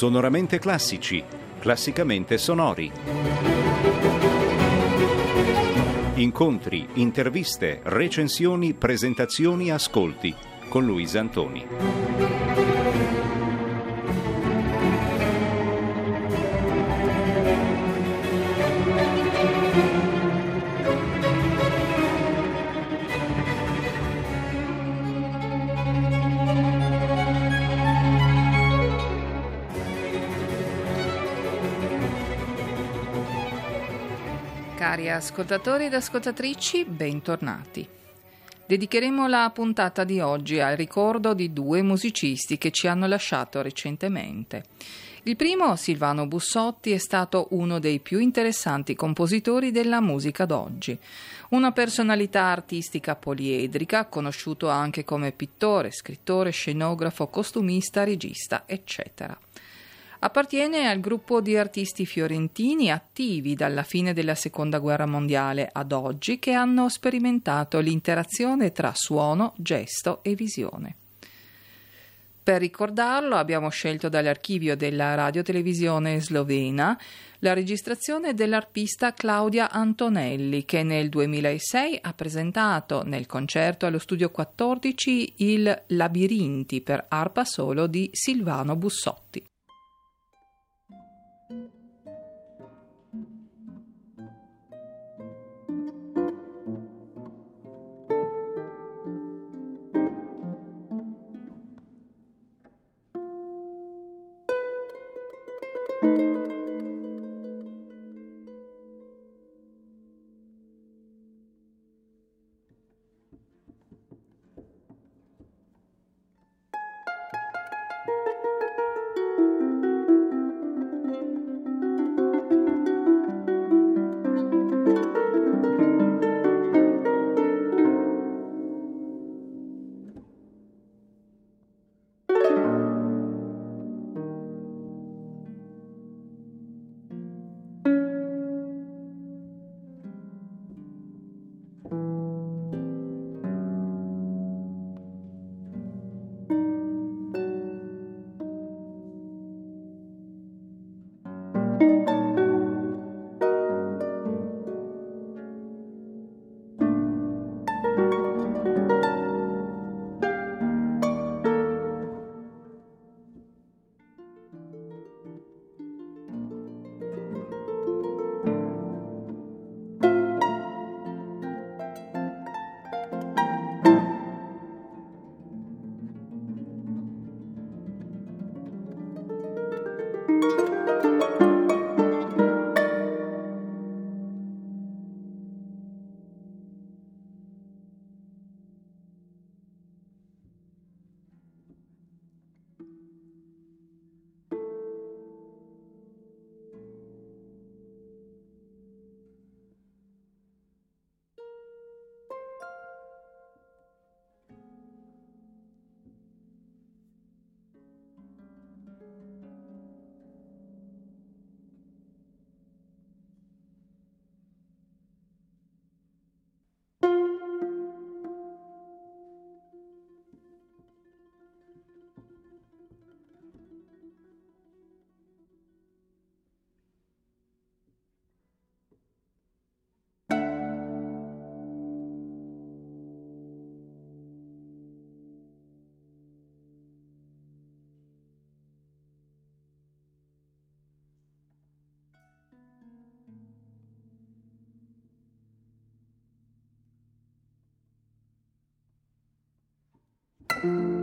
Sonoramente classici, classicamente sonori. Incontri, interviste, recensioni, presentazioni, ascolti con Luisa Antoni. Ascoltatori ed ascoltatrici, bentornati. Dedicheremo la puntata di oggi al ricordo di due musicisti che ci hanno lasciato recentemente. Il primo, Silvano Bussotti, è stato uno dei più interessanti compositori della musica d'oggi. Una personalità artistica poliedrica, conosciuto anche come pittore, scrittore, scenografo, costumista, regista, eccetera. Appartiene al gruppo di artisti fiorentini attivi dalla fine della Seconda Guerra Mondiale ad oggi che hanno sperimentato l'interazione tra suono, gesto e visione. Per ricordarlo abbiamo scelto dall'archivio della radiotelevisione slovena la registrazione dell'arpista Claudia Antonelli che nel 2006 ha presentato nel concerto allo studio 14 il Labirinti per arpa solo di Silvano Bussotti. you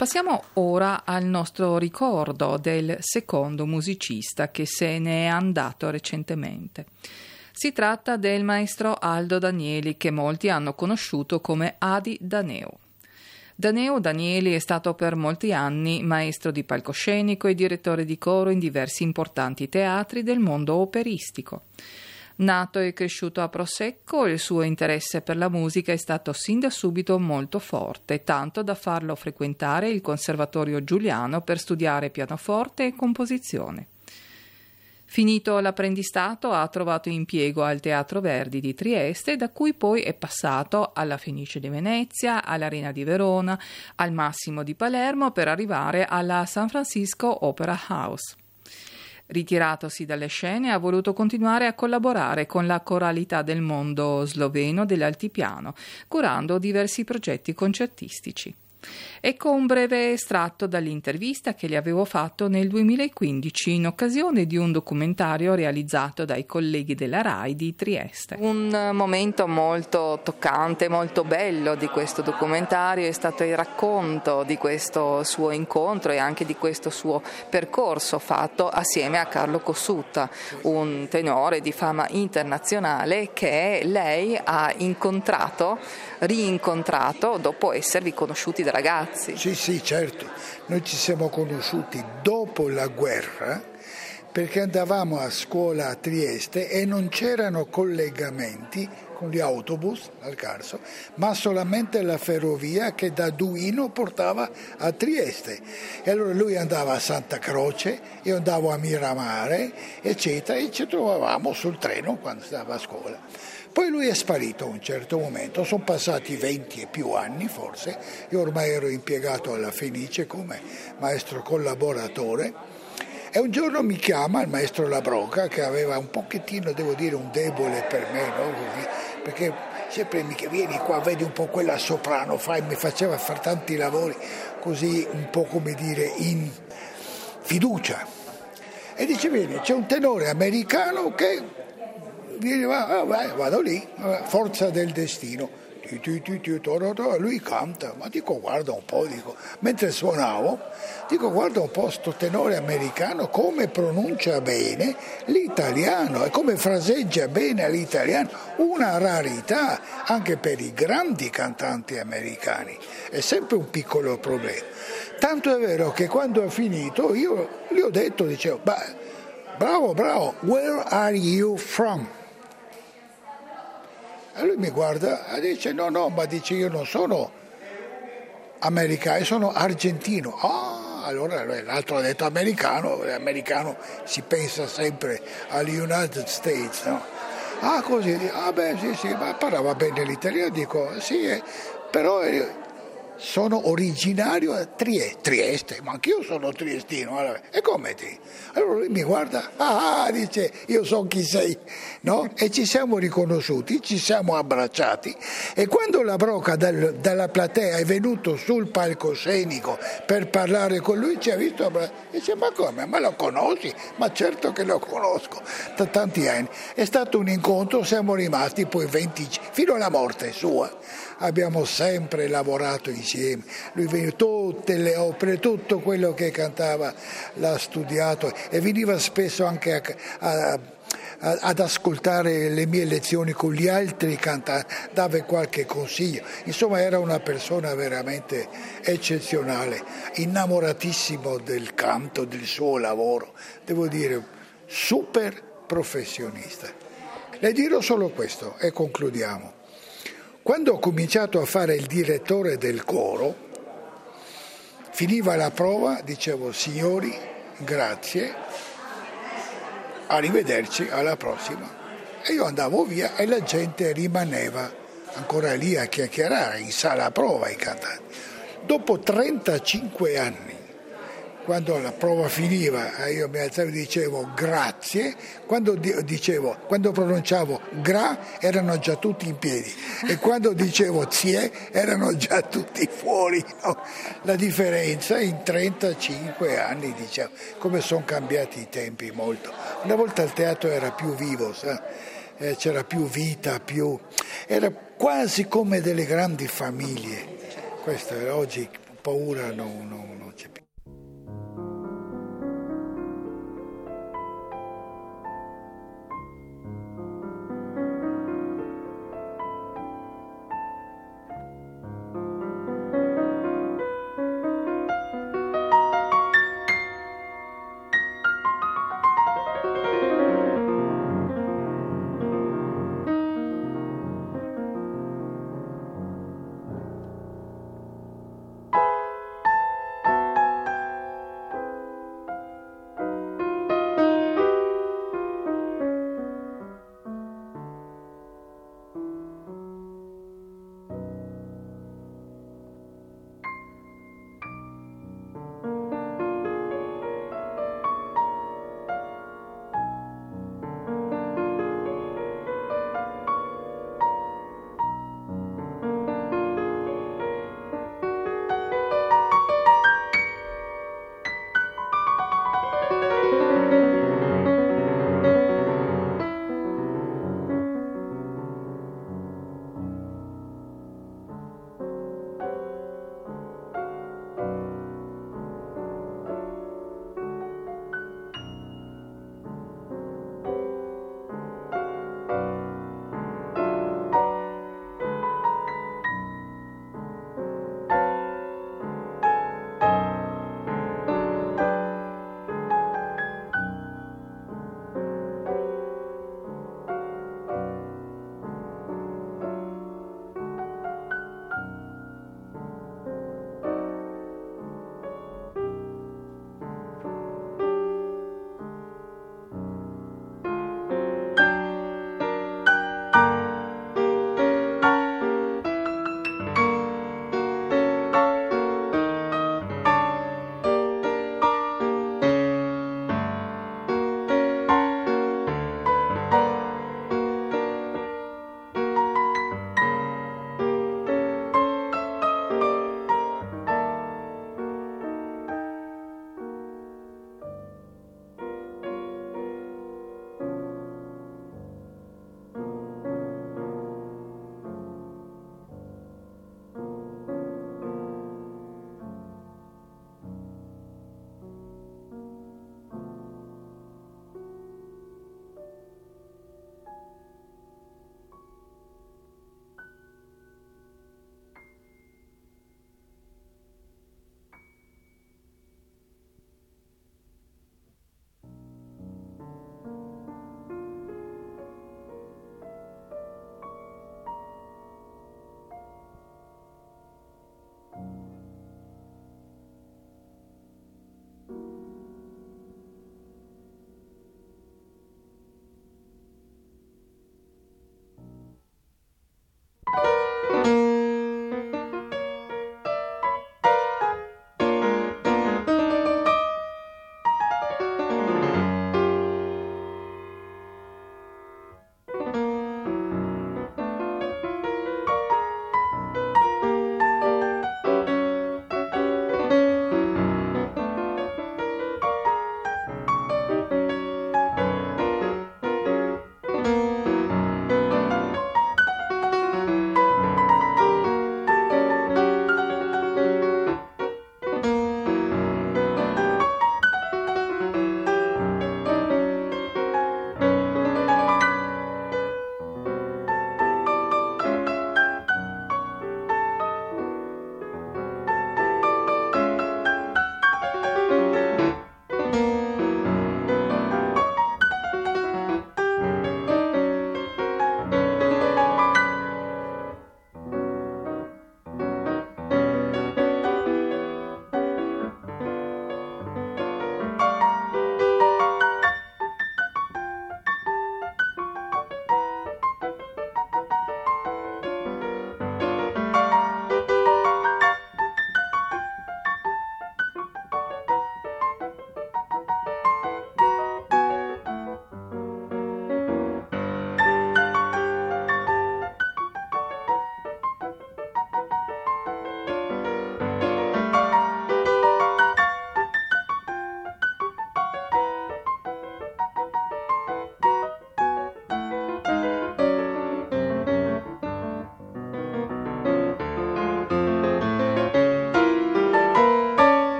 Passiamo ora al nostro ricordo del secondo musicista che se ne è andato recentemente. Si tratta del maestro Aldo Danieli che molti hanno conosciuto come Adi Daneo. Daneo Danieli è stato per molti anni maestro di palcoscenico e direttore di coro in diversi importanti teatri del mondo operistico. Nato e cresciuto a Prosecco, il suo interesse per la musica è stato sin da subito molto forte, tanto da farlo frequentare il Conservatorio Giuliano per studiare pianoforte e composizione. Finito l'apprendistato ha trovato impiego al Teatro Verdi di Trieste, da cui poi è passato alla Fenice di Venezia, all'Arena di Verona, al Massimo di Palermo per arrivare alla San Francisco Opera House. Ritiratosi dalle scene, ha voluto continuare a collaborare con la coralità del mondo sloveno dell'altipiano, curando diversi progetti concertistici. Ecco un breve estratto dall'intervista che gli avevo fatto nel 2015 in occasione di un documentario realizzato dai colleghi della RAI di Trieste. Un momento molto toccante, molto bello di questo documentario è stato il racconto di questo suo incontro e anche di questo suo percorso fatto assieme a Carlo Cossutta, un tenore di fama internazionale che lei ha incontrato, rincontrato dopo esservi conosciuti da ragazzi ragazzi. Sì, sì, certo. Noi ci siamo conosciuti dopo la guerra perché andavamo a scuola a Trieste e non c'erano collegamenti con gli autobus al Carso, ma solamente la ferrovia che da Duino portava a Trieste. E allora lui andava a Santa Croce, io andavo a Miramare, eccetera, e ci trovavamo sul treno quando stava a scuola. Poi lui è sparito a un certo momento, sono passati 20 e più anni forse, io ormai ero impiegato alla Fenice come maestro collaboratore e un giorno mi chiama il maestro Labroca che aveva un pochettino, devo dire, un debole per me, no? Perché sempre mi chiede vieni qua, vedi un po' quella soprano, fai, mi faceva fare tanti lavori così un po' come dire in fiducia. E dice, vieni, c'è un tenore americano che vieni, va, vai, vado lì, forza del destino. Lui canta, ma dico guarda un po', dico, mentre suonavo, dico guarda un po' sto tenore americano come pronuncia bene l'italiano e come fraseggia bene l'italiano, una rarità anche per i grandi cantanti americani, è sempre un piccolo problema. Tanto è vero che quando ha finito io gli ho detto, dicevo, bravo, bravo, where are you from? E lui mi guarda e dice no, no, ma dice io non sono americano, sono argentino. Ah, allora l'altro ha detto americano, l'americano si pensa sempre agli United States, no? Ah, così, ah beh sì, sì, ma parlava bene l'italiano, dico sì, eh, però eh, sono originario a Trieste, Trieste, ma anch'io sono triestino. Allora, e come ti? Allora lui mi guarda, ah, dice, io so chi sei, no? E ci siamo riconosciuti, ci siamo abbracciati e quando la broca dal, dalla platea è venuto sul palcoscenico per parlare con lui, ci ha visto, dice, ma come, ma lo conosci? Ma certo che lo conosco, da tanti anni. È stato un incontro, siamo rimasti poi 20, fino alla morte sua abbiamo sempre lavorato insieme, lui veniva tutte le opere, tutto quello che cantava l'ha studiato e veniva spesso anche a, a ad ascoltare le mie lezioni con gli altri cantanti, dava qualche consiglio. Insomma era una persona veramente eccezionale, innamoratissimo del canto, del suo lavoro, devo dire super professionista. Le dirò solo questo e concludiamo. Quando ho cominciato a fare il direttore del coro, finiva la prova, dicevo signori, grazie, arrivederci, alla prossima. E io andavo via e la gente rimaneva ancora lì a chiacchierare in sala prova i cantanti. Dopo 35 anni quando la prova finiva eh, io mi alzavo e dicevo grazie, quando, dicevo, quando pronunciavo gra erano già tutti in piedi e quando dicevo zie erano già tutti fuori. No? La differenza in 35 anni, diciamo, come sono cambiati i tempi molto. Una volta il teatro era più vivo, sa? Eh, c'era più vita, più... era quasi come delle grandi famiglie. Questo oggi paura non, non, non c'è più.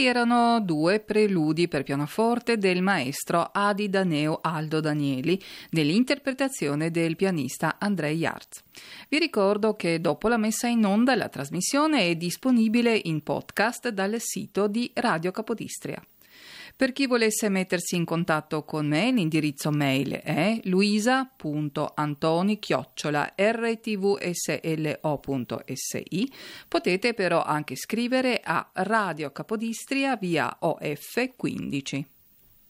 Questi erano due preludi per pianoforte del maestro Adi Daneo Aldo Danieli nell'interpretazione del pianista Andrei Yarz. Vi ricordo che dopo la messa in onda la trasmissione è disponibile in podcast dal sito di Radio Capodistria. Per chi volesse mettersi in contatto con me, l'indirizzo mail è luisa.antoni-rtvslo.si. Potete però anche scrivere a Radio Capodistria via OF 15.